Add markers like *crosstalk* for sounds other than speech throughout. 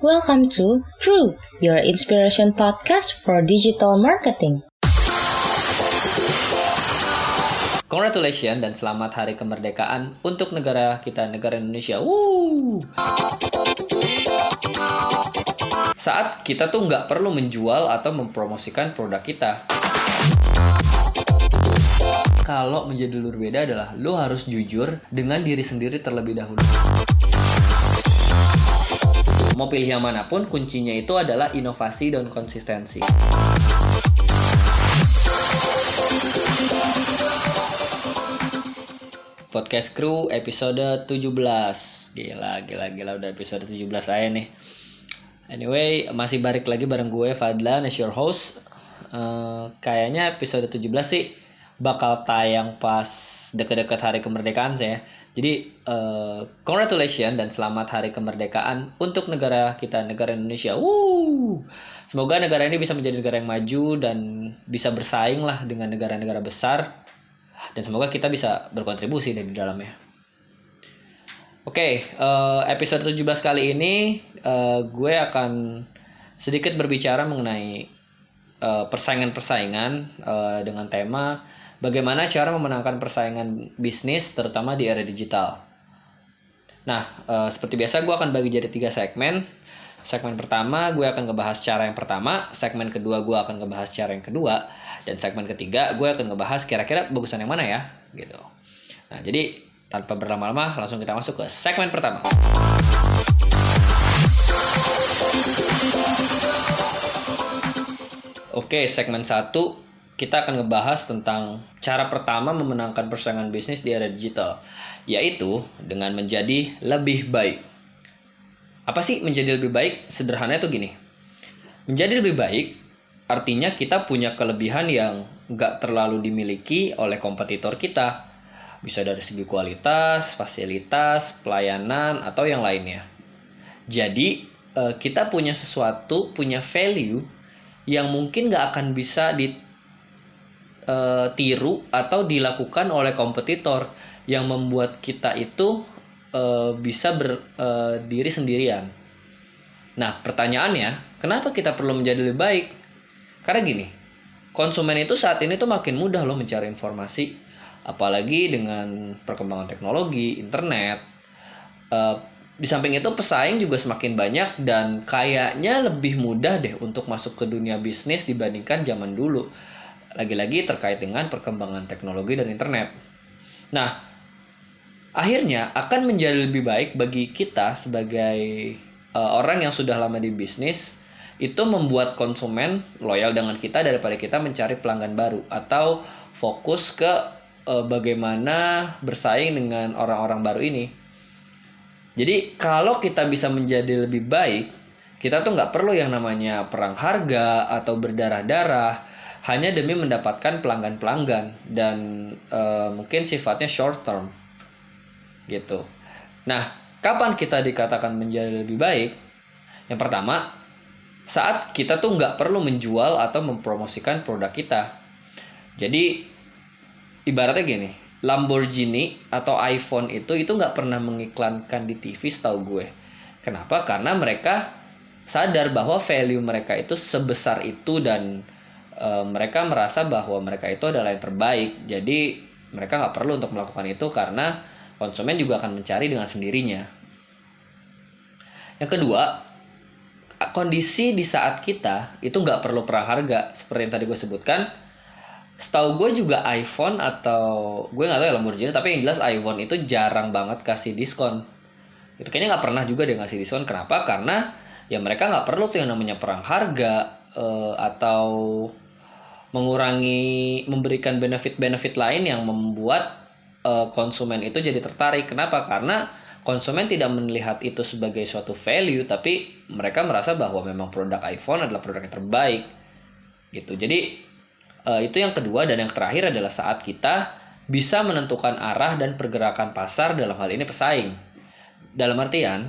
Welcome to True, your inspiration podcast for digital marketing. Congratulations dan selamat hari kemerdekaan untuk negara kita, negara Indonesia. Woo! Saat kita tuh nggak perlu menjual atau mempromosikan produk kita. Kalau menjadi lur beda adalah lo harus jujur dengan diri sendiri terlebih dahulu. Mau pilih yang mana pun, kuncinya itu adalah inovasi dan konsistensi. Podcast Crew episode 17 Gila, gila, gila udah episode 17 aja nih. Anyway, masih balik lagi bareng gue Fadlan as your host. Uh, Kayaknya episode 17 sih bakal tayang pas deket-deket hari kemerdekaan saya jadi uh, congratulations dan selamat hari kemerdekaan untuk negara kita, negara Indonesia. Woo! Semoga negara ini bisa menjadi negara yang maju dan bisa bersaing lah dengan negara-negara besar. Dan semoga kita bisa berkontribusi di dalamnya. Oke, okay, uh, eh, episode 17 kali ini uh, gue akan sedikit berbicara mengenai persaingan-persaingan uh, dengan tema bagaimana cara memenangkan persaingan bisnis terutama di era digital. Nah, e, seperti biasa gue akan bagi jadi tiga segmen. Segmen pertama gue akan ngebahas cara yang pertama, segmen kedua gue akan ngebahas cara yang kedua, dan segmen ketiga gue akan ngebahas kira-kira bagusan yang mana ya, gitu. Nah, jadi tanpa berlama-lama langsung kita masuk ke segmen pertama. Oke, segmen satu kita akan ngebahas tentang cara pertama memenangkan persaingan bisnis di era digital, yaitu dengan menjadi lebih baik. Apa sih menjadi lebih baik? Sederhana itu gini. Menjadi lebih baik artinya kita punya kelebihan yang nggak terlalu dimiliki oleh kompetitor kita. Bisa dari segi kualitas, fasilitas, pelayanan, atau yang lainnya. Jadi, eh, kita punya sesuatu, punya value yang mungkin nggak akan bisa di uh, tiru atau dilakukan oleh kompetitor yang membuat kita itu uh, bisa berdiri uh, sendirian. Nah, pertanyaannya, kenapa kita perlu menjadi lebih baik? Karena gini, konsumen itu saat ini tuh makin mudah loh mencari informasi, apalagi dengan perkembangan teknologi, internet. Uh, di samping itu pesaing juga semakin banyak dan kayaknya lebih mudah deh untuk masuk ke dunia bisnis dibandingkan zaman dulu lagi-lagi terkait dengan perkembangan teknologi dan internet. Nah, akhirnya akan menjadi lebih baik bagi kita sebagai uh, orang yang sudah lama di bisnis itu membuat konsumen loyal dengan kita daripada kita mencari pelanggan baru atau fokus ke uh, bagaimana bersaing dengan orang-orang baru ini. Jadi kalau kita bisa menjadi lebih baik, kita tuh nggak perlu yang namanya perang harga atau berdarah-darah hanya demi mendapatkan pelanggan-pelanggan dan uh, mungkin sifatnya short term gitu. Nah, kapan kita dikatakan menjadi lebih baik? Yang pertama, saat kita tuh nggak perlu menjual atau mempromosikan produk kita. Jadi ibaratnya gini, Lamborghini atau iPhone itu itu nggak pernah mengiklankan di TV setahu gue. Kenapa? Karena mereka sadar bahwa value mereka itu sebesar itu dan e, mereka merasa bahwa mereka itu adalah yang terbaik. Jadi mereka nggak perlu untuk melakukan itu karena konsumen juga akan mencari dengan sendirinya. Yang kedua kondisi di saat kita itu nggak perlu perang harga seperti yang tadi gue sebutkan setahu gue juga iPhone atau gue nggak tahu ya Lamborghini tapi yang jelas iPhone itu jarang banget kasih diskon. Itu kayaknya nggak pernah juga dia ngasih diskon. Kenapa? Karena ya mereka nggak perlu tuh yang namanya perang harga uh, atau mengurangi memberikan benefit-benefit lain yang membuat uh, konsumen itu jadi tertarik. Kenapa? Karena konsumen tidak melihat itu sebagai suatu value, tapi mereka merasa bahwa memang produk iPhone adalah produk yang terbaik. Gitu. Jadi uh, itu yang kedua dan yang terakhir adalah saat kita bisa menentukan arah dan pergerakan pasar dalam hal ini pesaing. Dalam artian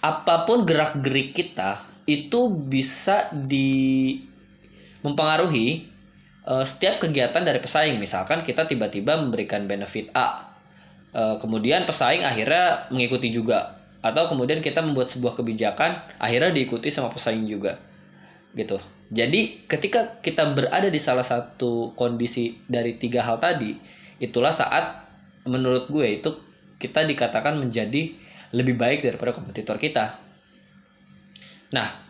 apa pun gerak-gerik kita itu bisa di mempengaruhi uh, setiap kegiatan dari pesaing misalkan kita tiba-tiba memberikan benefit A uh, kemudian pesaing akhirnya mengikuti juga atau kemudian kita membuat sebuah kebijakan akhirnya diikuti sama pesaing juga gitu. Jadi ketika kita berada di salah satu kondisi dari tiga hal tadi itulah saat menurut gue itu kita dikatakan menjadi lebih baik daripada kompetitor kita. Nah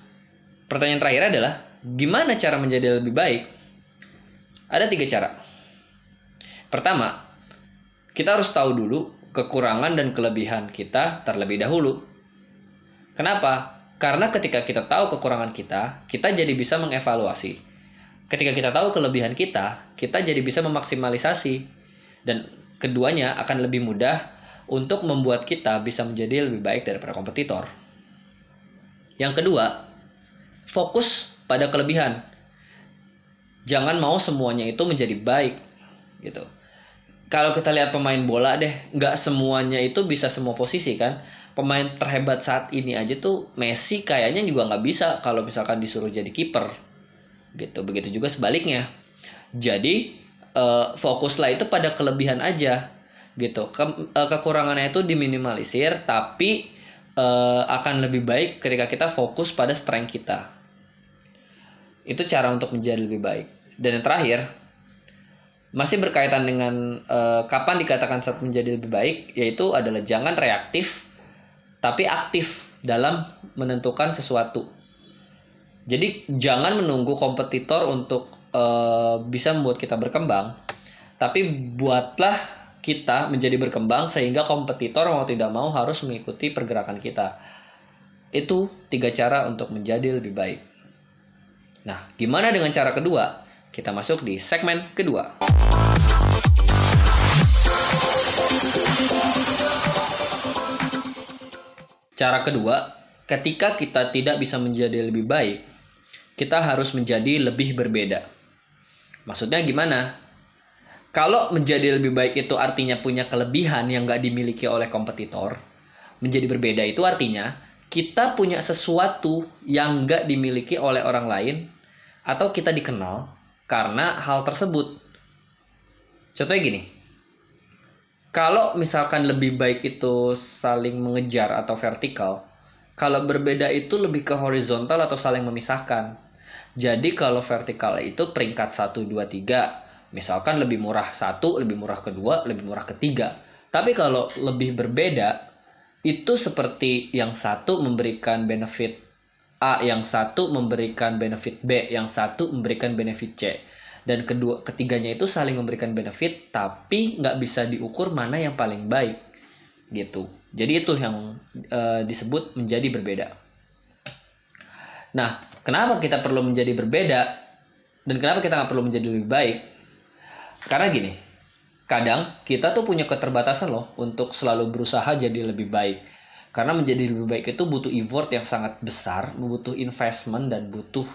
pertanyaan terakhir adalah gimana cara menjadi lebih baik ada tiga cara pertama kita harus tahu dulu kekurangan dan kelebihan kita terlebih dahulu. Kenapa? Karena ketika kita tahu kekurangan kita, kita jadi bisa mengevaluasi. Ketika kita tahu kelebihan kita, kita jadi bisa memaksimalisasi. Dan keduanya akan lebih mudah untuk membuat kita bisa menjadi lebih baik daripada kompetitor. Yang kedua, fokus pada kelebihan. Jangan mau semuanya itu menjadi baik gitu kalau kita lihat pemain bola deh, nggak semuanya itu bisa semua posisi kan. Pemain terhebat saat ini aja tuh Messi kayaknya juga nggak bisa kalau misalkan disuruh jadi kiper. Gitu. Begitu juga sebaliknya. Jadi uh, fokuslah itu pada kelebihan aja gitu. Ke, uh, kekurangannya itu diminimalisir tapi uh, akan lebih baik ketika kita fokus pada strength kita. Itu cara untuk menjadi lebih baik. Dan yang terakhir, masih berkaitan dengan uh, kapan dikatakan saat menjadi lebih baik yaitu adalah jangan reaktif tapi aktif dalam menentukan sesuatu. Jadi jangan menunggu kompetitor untuk uh, bisa membuat kita berkembang, tapi buatlah kita menjadi berkembang sehingga kompetitor mau tidak mau harus mengikuti pergerakan kita. Itu tiga cara untuk menjadi lebih baik. Nah, gimana dengan cara kedua? Kita masuk di segmen kedua. Cara kedua, ketika kita tidak bisa menjadi lebih baik, kita harus menjadi lebih berbeda. Maksudnya gimana? Kalau menjadi lebih baik itu artinya punya kelebihan yang nggak dimiliki oleh kompetitor, menjadi berbeda itu artinya kita punya sesuatu yang nggak dimiliki oleh orang lain atau kita dikenal karena hal tersebut. Contohnya gini, kalau misalkan lebih baik itu saling mengejar atau vertikal, kalau berbeda itu lebih ke horizontal atau saling memisahkan. Jadi kalau vertikal itu peringkat 1, 2, 3. Misalkan lebih murah satu, lebih murah kedua, lebih murah ketiga. Tapi kalau lebih berbeda, itu seperti yang satu memberikan benefit A, yang satu memberikan benefit B, yang satu memberikan benefit C. Dan kedua ketiganya itu saling memberikan benefit, tapi nggak bisa diukur mana yang paling baik, gitu. Jadi itu yang e, disebut menjadi berbeda. Nah, kenapa kita perlu menjadi berbeda dan kenapa kita nggak perlu menjadi lebih baik? Karena gini, kadang kita tuh punya keterbatasan loh untuk selalu berusaha jadi lebih baik karena menjadi lebih baik itu butuh effort yang sangat besar, butuh investment dan butuh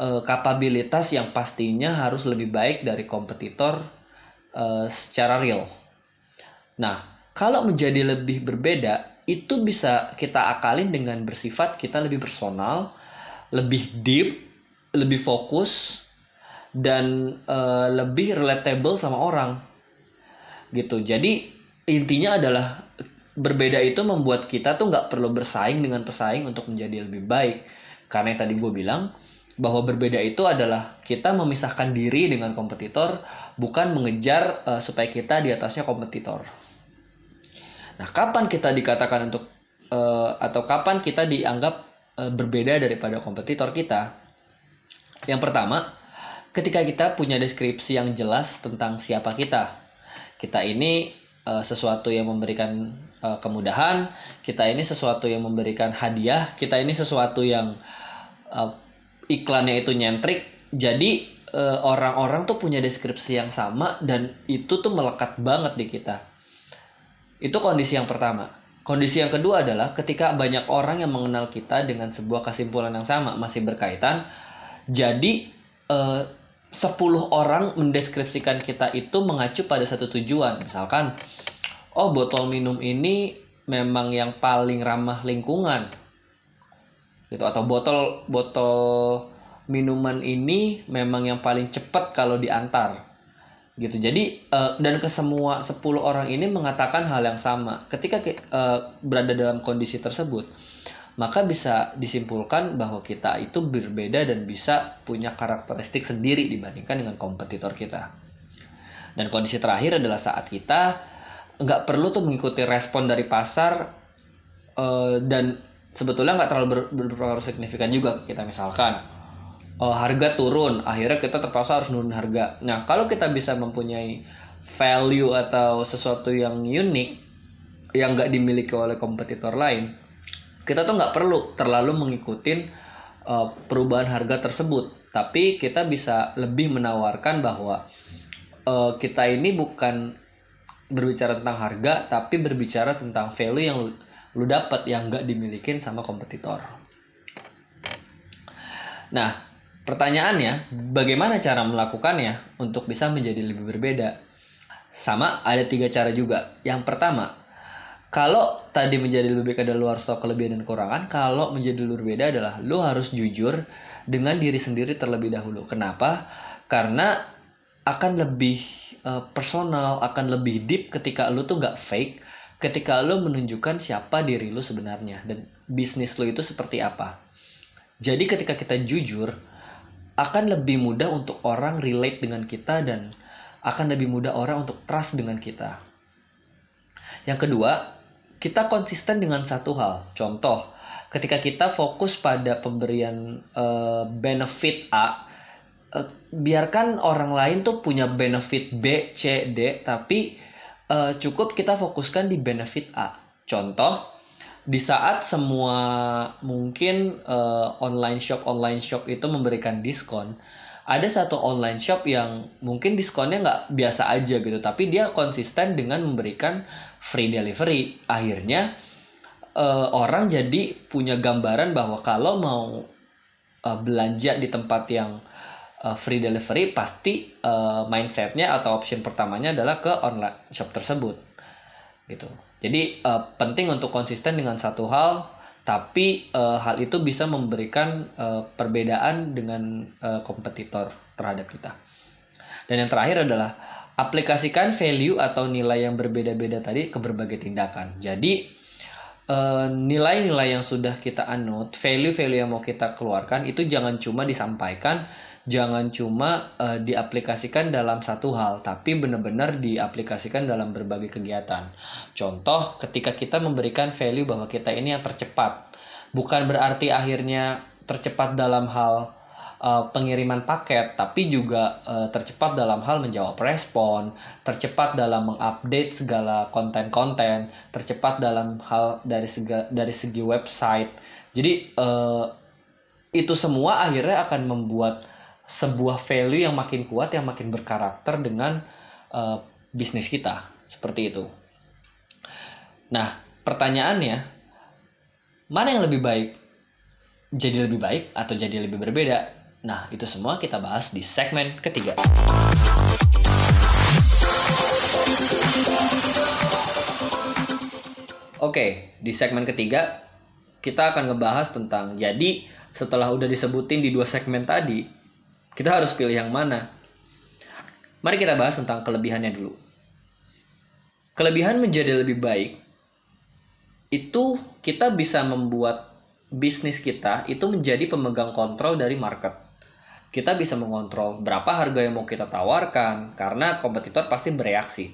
uh, kapabilitas yang pastinya harus lebih baik dari kompetitor uh, secara real. Nah, kalau menjadi lebih berbeda, itu bisa kita akalin dengan bersifat kita lebih personal, lebih deep, lebih fokus, dan uh, lebih relatable sama orang. Gitu. Jadi intinya adalah berbeda itu membuat kita tuh nggak perlu bersaing dengan pesaing untuk menjadi lebih baik karena yang tadi gue bilang bahwa berbeda itu adalah kita memisahkan diri dengan kompetitor bukan mengejar uh, supaya kita di atasnya kompetitor. Nah, kapan kita dikatakan untuk uh, atau kapan kita dianggap uh, berbeda daripada kompetitor kita? Yang pertama, ketika kita punya deskripsi yang jelas tentang siapa kita. Kita ini uh, sesuatu yang memberikan uh, kemudahan, kita ini sesuatu yang memberikan hadiah, kita ini sesuatu yang uh, iklannya itu nyentrik. Jadi orang-orang uh, tuh punya deskripsi yang sama dan itu tuh melekat banget di kita. Itu kondisi yang pertama. Kondisi yang kedua adalah ketika banyak orang yang mengenal kita dengan sebuah kesimpulan yang sama masih berkaitan. Jadi 10 orang mendeskripsikan kita itu mengacu pada satu tujuan. Misalkan, oh botol minum ini memang yang paling ramah lingkungan. Gitu atau botol botol minuman ini memang yang paling cepat kalau diantar. gitu jadi uh, dan ke semua 10 orang ini mengatakan hal yang sama ketika uh, berada dalam kondisi tersebut maka bisa disimpulkan bahwa kita itu berbeda dan bisa punya karakteristik sendiri dibandingkan dengan kompetitor kita. Dan kondisi terakhir adalah saat kita nggak perlu tuh mengikuti respon dari pasar uh, dan sebetulnya nggak terlalu ber, berpengaruh signifikan juga kita. Misalkan uh, harga turun akhirnya kita terpaksa harus nurun harga. Nah kalau kita bisa mempunyai value atau sesuatu yang unik yang nggak dimiliki oleh kompetitor lain kita tuh nggak perlu terlalu mengikuti uh, perubahan harga tersebut tapi kita bisa lebih menawarkan bahwa uh, kita ini bukan berbicara tentang harga tapi berbicara tentang value yang lu dapat yang nggak dimilikin sama kompetitor. Nah, pertanyaannya, bagaimana cara melakukannya untuk bisa menjadi lebih berbeda? Sama, ada tiga cara juga. Yang pertama, kalau tadi menjadi lebih baik ada luar stok kelebihan dan kekurangan, kalau menjadi lebih berbeda adalah lu harus jujur dengan diri sendiri terlebih dahulu. Kenapa? Karena akan lebih uh, personal, akan lebih deep ketika lu tuh gak fake, ketika lo menunjukkan siapa diri lo sebenarnya dan bisnis lo itu seperti apa. Jadi ketika kita jujur, akan lebih mudah untuk orang relate dengan kita dan akan lebih mudah orang untuk trust dengan kita. Yang kedua, kita konsisten dengan satu hal. Contoh, ketika kita fokus pada pemberian uh, benefit A, uh, biarkan orang lain tuh punya benefit B, C, D, tapi uh, cukup kita fokuskan di benefit A. Contoh, di saat semua mungkin uh, online shop online shop itu memberikan diskon, ada satu online shop yang mungkin diskonnya nggak biasa aja gitu, tapi dia konsisten dengan memberikan free delivery. Akhirnya uh, orang jadi punya gambaran bahwa kalau mau uh, belanja di tempat yang uh, free delivery pasti uh, mindsetnya atau option pertamanya adalah ke online shop tersebut gitu jadi uh, penting untuk konsisten dengan satu hal tapi uh, hal itu bisa memberikan uh, perbedaan dengan uh, kompetitor terhadap kita. Dan yang terakhir adalah aplikasikan value atau nilai yang berbeda-beda tadi ke berbagai tindakan. Jadi nilai-nilai uh, yang sudah kita anut, value-value yang mau kita keluarkan itu jangan cuma disampaikan, jangan cuma uh, diaplikasikan dalam satu hal, tapi benar-benar diaplikasikan dalam berbagai kegiatan. Contoh, ketika kita memberikan value bahwa kita ini yang tercepat, bukan berarti akhirnya tercepat dalam hal uh, pengiriman paket, tapi juga uh, tercepat dalam hal menjawab respon, tercepat dalam mengupdate segala konten-konten, tercepat dalam hal dari segi dari segi website. Jadi uh, itu semua akhirnya akan membuat sebuah value yang makin kuat yang makin berkarakter dengan uh, bisnis kita seperti itu. Nah, pertanyaannya mana yang lebih baik? Jadi lebih baik atau jadi lebih berbeda? Nah, itu semua kita bahas di segmen ketiga. Oke, di segmen ketiga kita akan ngebahas tentang jadi setelah udah disebutin di dua segmen tadi, kita harus pilih yang mana. Mari kita bahas tentang kelebihannya dulu. Kelebihan menjadi lebih baik itu kita bisa membuat bisnis kita itu menjadi pemegang kontrol dari market. Kita bisa mengontrol berapa harga yang mau kita tawarkan karena kompetitor pasti bereaksi.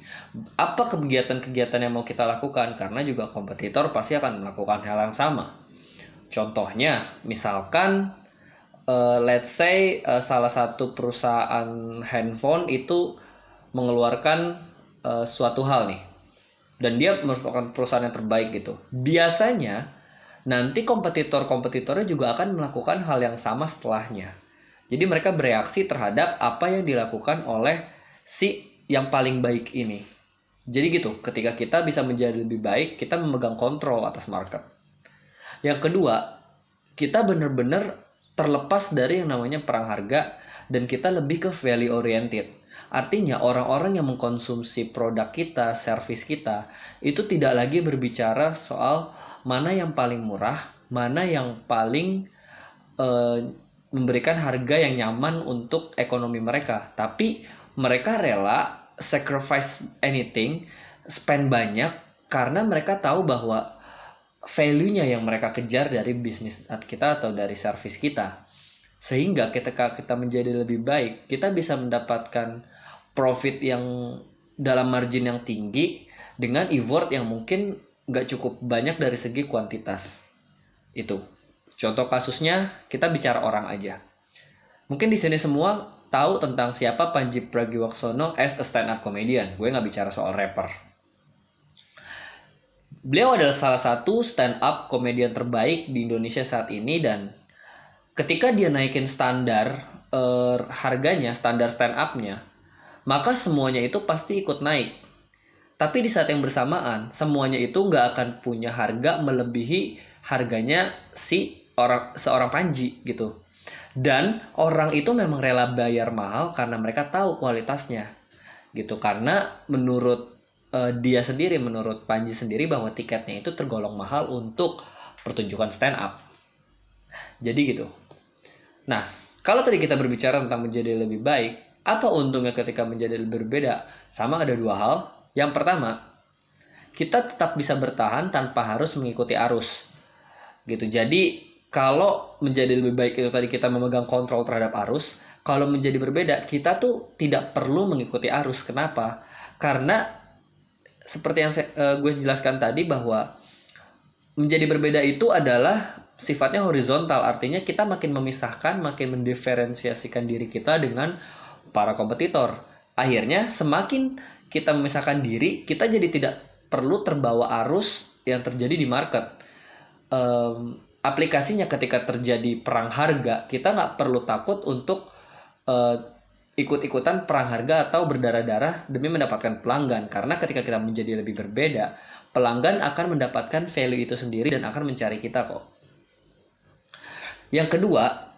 Apa kegiatan-kegiatan yang mau kita lakukan karena juga kompetitor pasti akan melakukan hal yang sama. Contohnya, misalkan uh, let's say uh, salah satu perusahaan handphone itu mengeluarkan uh, suatu hal nih. Dan dia merupakan perusahaan yang terbaik gitu. Biasanya nanti kompetitor-kompetitornya juga akan melakukan hal yang sama setelahnya. Jadi mereka bereaksi terhadap apa yang dilakukan oleh si yang paling baik ini. Jadi gitu ketika kita bisa menjadi lebih baik kita memegang kontrol atas market. Yang kedua kita benar-benar terlepas dari yang namanya perang harga dan kita lebih ke value oriented. Artinya orang-orang yang mengkonsumsi produk kita, service kita, itu tidak lagi berbicara soal mana yang paling murah, mana yang paling uh, memberikan harga yang nyaman untuk ekonomi mereka, tapi mereka rela sacrifice anything, spend banyak karena mereka tahu bahwa value-nya yang mereka kejar dari bisnis kita atau dari service kita. Sehingga ketika kita menjadi lebih baik, kita bisa mendapatkan profit yang dalam margin yang tinggi dengan effort yang mungkin nggak cukup banyak dari segi kuantitas. Itu. Contoh kasusnya, kita bicara orang aja. Mungkin di sini semua tahu tentang siapa Panji Pragiwaksono as a stand-up comedian. Gue nggak bicara soal rapper. Beliau adalah salah satu stand-up komedian terbaik di Indonesia saat ini dan ketika dia naikin standar uh, harganya, standar stand-upnya, maka semuanya itu pasti ikut naik. Tapi di saat yang bersamaan, semuanya itu nggak akan punya harga melebihi harganya si orang seorang Panji gitu. Dan orang itu memang rela bayar mahal karena mereka tahu kualitasnya. Gitu. Karena menurut uh, dia sendiri, menurut Panji sendiri bahwa tiketnya itu tergolong mahal untuk pertunjukan stand up. Jadi gitu. Nah, kalau tadi kita berbicara tentang menjadi lebih baik, apa untungnya ketika menjadi berbeda? Sama ada dua hal. Yang pertama, kita tetap bisa bertahan tanpa harus mengikuti arus. Gitu. Jadi kalau menjadi lebih baik itu tadi kita memegang kontrol terhadap arus, kalau menjadi berbeda kita tuh tidak perlu mengikuti arus. Kenapa? Karena seperti yang saya, uh, gue jelaskan tadi bahwa menjadi berbeda itu adalah sifatnya horizontal, artinya kita makin memisahkan, makin mendiferensiasikan diri kita dengan para kompetitor. Akhirnya semakin kita memisahkan diri, kita jadi tidak perlu terbawa arus yang terjadi di market. Um, aplikasinya ketika terjadi perang harga kita nggak perlu takut untuk uh, ikut-ikutan perang harga atau berdarah-darah demi mendapatkan pelanggan. Karena ketika kita menjadi lebih berbeda pelanggan akan mendapatkan value itu sendiri dan akan mencari kita kok. Yang kedua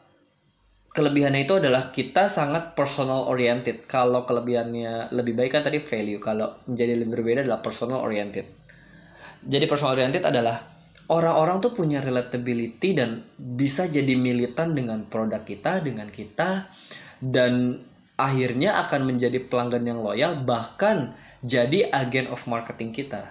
kelebihannya itu adalah kita sangat personal oriented. Kalau kelebihannya lebih baik kan tadi value. Kalau menjadi lebih berbeda adalah personal oriented. Jadi personal oriented adalah orang-orang tuh punya relatability dan bisa jadi militan dengan produk kita, dengan kita dan akhirnya akan menjadi pelanggan yang loyal bahkan jadi agen of marketing kita.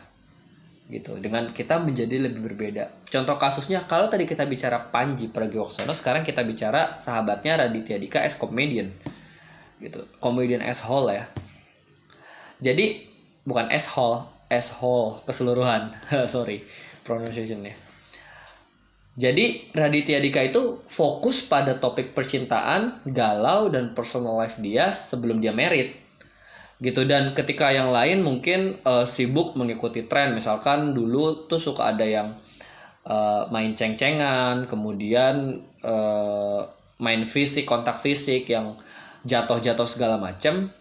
Gitu. Dengan kita menjadi lebih berbeda. Contoh kasusnya kalau tadi kita bicara Panji Pragiwaksono sekarang kita bicara sahabatnya Raditya Dika as comedian. Gitu. Comedian as whole ya. Jadi bukan as whole as whole keseluruhan. *laughs* Sorry pronunciationnya. Jadi Raditya Dika itu fokus pada topik percintaan, galau dan personal life dia sebelum dia merit. Gitu dan ketika yang lain mungkin uh, sibuk mengikuti tren, misalkan dulu tuh suka ada yang uh, main ceng-cengan, kemudian uh, main fisik, kontak fisik yang jatuh-jatuh segala macam.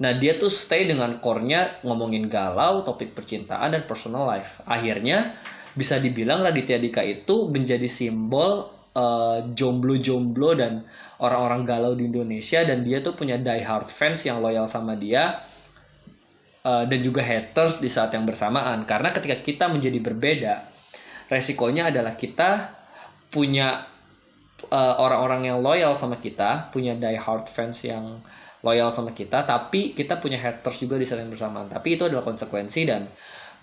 Nah dia tuh stay dengan core-nya ngomongin galau, topik percintaan dan personal life. Akhirnya bisa dibilang Raditya Dika itu menjadi simbol uh, jomblo-jomblo dan orang-orang galau di Indonesia dan dia tuh punya die hard fans yang loyal sama dia uh, dan juga haters di saat yang bersamaan. Karena ketika kita menjadi berbeda, resikonya adalah kita punya uh, orang-orang yang loyal sama kita, punya die hard fans yang loyal sama kita tapi kita punya haters juga di saat yang bersamaan tapi itu adalah konsekuensi dan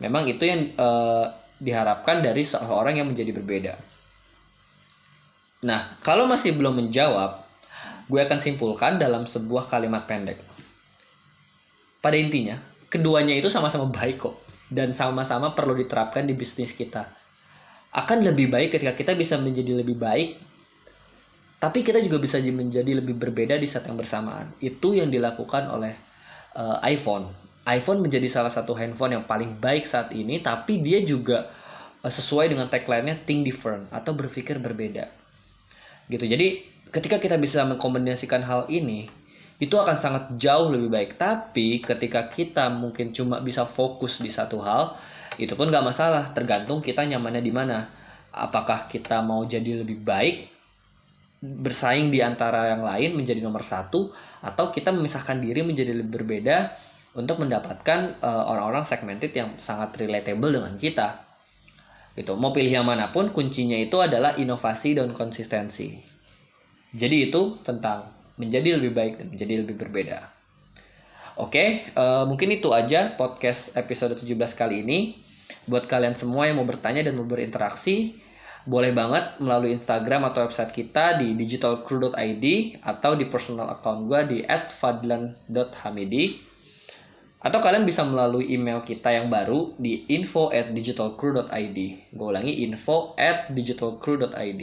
memang itu yang uh, diharapkan dari seorang yang menjadi berbeda nah kalau masih belum menjawab gue akan simpulkan dalam sebuah kalimat pendek pada intinya keduanya itu sama-sama baik kok dan sama-sama perlu diterapkan di bisnis kita akan lebih baik ketika kita bisa menjadi lebih baik tapi kita juga bisa menjadi lebih berbeda di saat yang bersamaan. Itu yang dilakukan oleh uh, iPhone. iPhone menjadi salah satu handphone yang paling baik saat ini, tapi dia juga uh, sesuai dengan tagline-nya think different atau berpikir berbeda. Gitu. Jadi ketika kita bisa mengkombinasikan hal ini, itu akan sangat jauh lebih baik. Tapi ketika kita mungkin cuma bisa fokus di satu hal, itu pun gak masalah. Tergantung kita nyamannya di mana. Apakah kita mau jadi lebih baik bersaing di antara yang lain menjadi nomor satu atau kita memisahkan diri menjadi lebih berbeda untuk mendapatkan uh, orang-orang segmented yang sangat relatable dengan kita. Gitu. Mau pilih yang mana pun kuncinya itu adalah inovasi dan konsistensi. Jadi itu tentang menjadi lebih baik dan menjadi lebih berbeda. Oke, uh, mungkin itu aja podcast episode 17 kali ini. Buat kalian semua yang mau bertanya dan mau berinteraksi, boleh banget melalui Instagram atau website kita di digitalcrew.id atau di personal account gue di @fadlan.hamidi atau kalian bisa melalui email kita yang baru di info at digitalcrew.id gue ulangi info at digitalcrew.id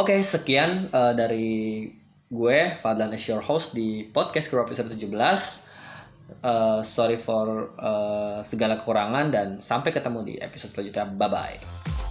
oke sekian uh, dari gue Fadlan as your host di podcast Crew episode 17 uh, sorry for uh, segala kekurangan dan sampai ketemu di episode selanjutnya. Bye bye